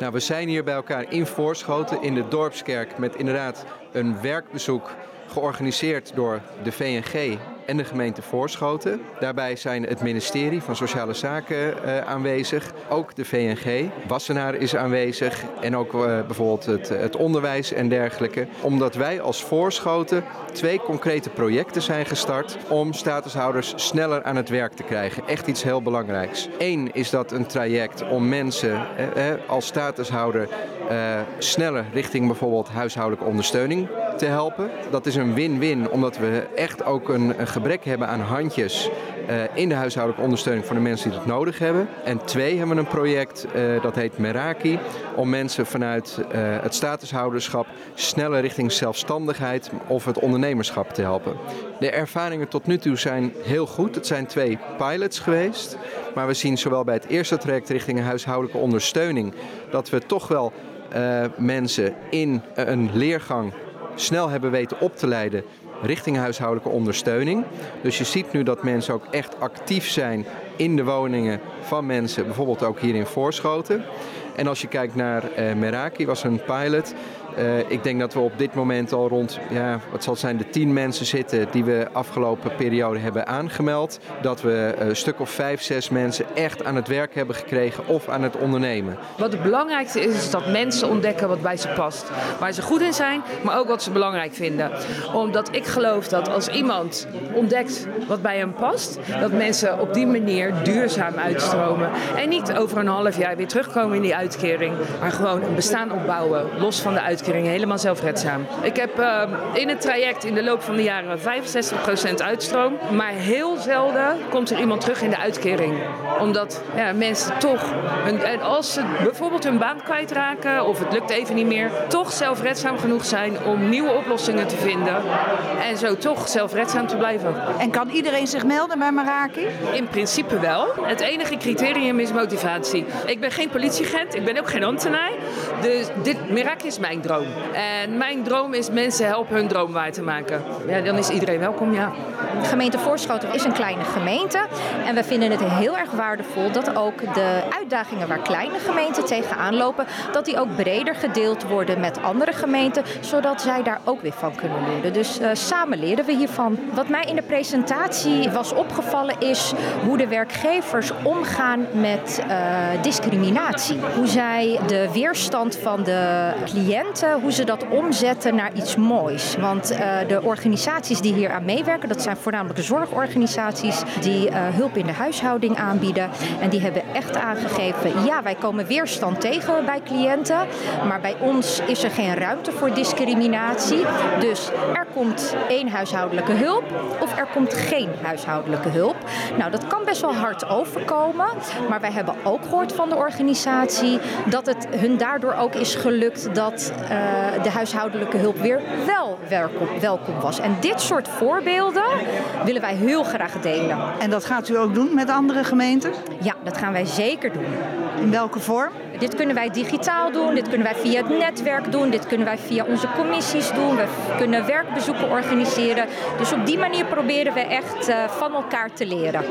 Nou, we zijn hier bij elkaar in Voorschoten in de Dorpskerk met inderdaad een werkbezoek georganiseerd door de VNG en de gemeente Voorschoten. Daarbij zijn het ministerie van Sociale Zaken uh, aanwezig, ook de VNG. Wassenaar is aanwezig en ook uh, bijvoorbeeld het, het, onderwijs en dergelijke. Omdat wij als Voorschoten twee concrete projecten zijn gestart om statushouders sneller aan het werk te krijgen. Echt iets heel belangrijks. Eén is dat een traject om mensen eh, als statushouder sneller richting bijvoorbeeld huishoudelijke ondersteuning te helpen. Dat is een win-win omdat we echt ook een, gebrek hebben aan handjes uh, in de huishoudelijke ondersteuning voor de mensen die dat nodig hebben. En twee hebben we een project uh, dat heet Meraki, om mensen vanuit uh, het statushouderschap sneller richting zelfstandigheid of het ondernemerschap te helpen. De ervaringen tot nu toe zijn heel goed. Het zijn twee pilots geweest. Maar we zien zowel bij het eerste traject richting huishoudelijke ondersteuning dat we toch wel mensen in een leergang snel hebben weten op te leiden richting huishoudelijke ondersteuning. Dus je ziet nu dat mensen ook echt actief zijn in de woningen van mensen, bijvoorbeeld ook hier in Voorschoten. En als je kijkt naar uh, Meraki, was een pilot. Uh, ik denk dat we op dit moment al rond, ja, wat zal het zijn, de tien mensen zitten die we afgelopen periode hebben aangemeld. Dat we een stuk of vijf, zes mensen echt aan het werk hebben gekregen of aan het ondernemen. Wat het belangrijkste is, is dat mensen ontdekken wat bij ze past. Waar ze goed in zijn, maar ook wat ze belangrijk vinden. Omdat ik geloof dat als iemand ontdekt wat bij hem past, dat mensen op die manier duurzaam uitstromen. En niet over een half jaar weer terugkomen in die uitkering, maar gewoon een bestaan opbouwen, los van de uitkering helemaal zelfredzaam. Ik heb uh, in het traject in de loop van de jaren 65% uitstroom. Maar heel zelden komt er iemand terug in de uitkering. Omdat ja, mensen toch, hun, en als ze bijvoorbeeld hun baan kwijtraken of het lukt even niet meer, toch zelfredzaam genoeg zijn om nieuwe oplossingen te vinden. En zo toch zelfredzaam te blijven. En kan iedereen zich melden bij Maraki? In principe wel. Het enige criterium is motivatie. Ik ben geen politieagent, ik ben ook geen ambtenaar. Dus dit Meraki is mijn droom. En mijn droom is mensen helpen hun droom waar te maken. Ja, dan is iedereen welkom, ja. De gemeente Voorschoten is een kleine gemeente. En we vinden het heel erg waardevol dat ook de uitdagingen waar kleine gemeenten tegenaan lopen, dat die ook breder gedeeld worden met andere gemeenten, zodat zij daar ook weer van kunnen leren. Dus uh, samen leren we hiervan. Wat mij in de presentatie was opgevallen is hoe de werkgevers omgaan met uh, discriminatie. Hoe zij de weerstand van de cliënt hoe ze dat omzetten naar iets moois. Want uh, de organisaties die hier aan meewerken, dat zijn voornamelijk zorgorganisaties die uh, hulp in de huishouding aanbieden. En die hebben echt aangegeven, ja, wij komen weerstand tegen bij cliënten, maar bij ons is er geen ruimte voor discriminatie. Dus er komt één huishoudelijke hulp of er komt geen huishoudelijke hulp. Nou, dat kan best wel hard overkomen, maar wij hebben ook gehoord van de organisatie dat het hun daardoor ook is gelukt dat uh, de huishoudelijke hulp weer wel welkom, welkom was. En dit soort voorbeelden willen wij heel graag delen. En dat gaat u ook doen met andere gemeenten? Ja, dat gaan wij zeker doen. In welke vorm? Dit kunnen wij digitaal doen, dit kunnen wij via het netwerk doen, dit kunnen wij via onze commissies doen. We kunnen werkbezoeken organiseren. Dus op die manier proberen we echt uh, van elkaar te leren.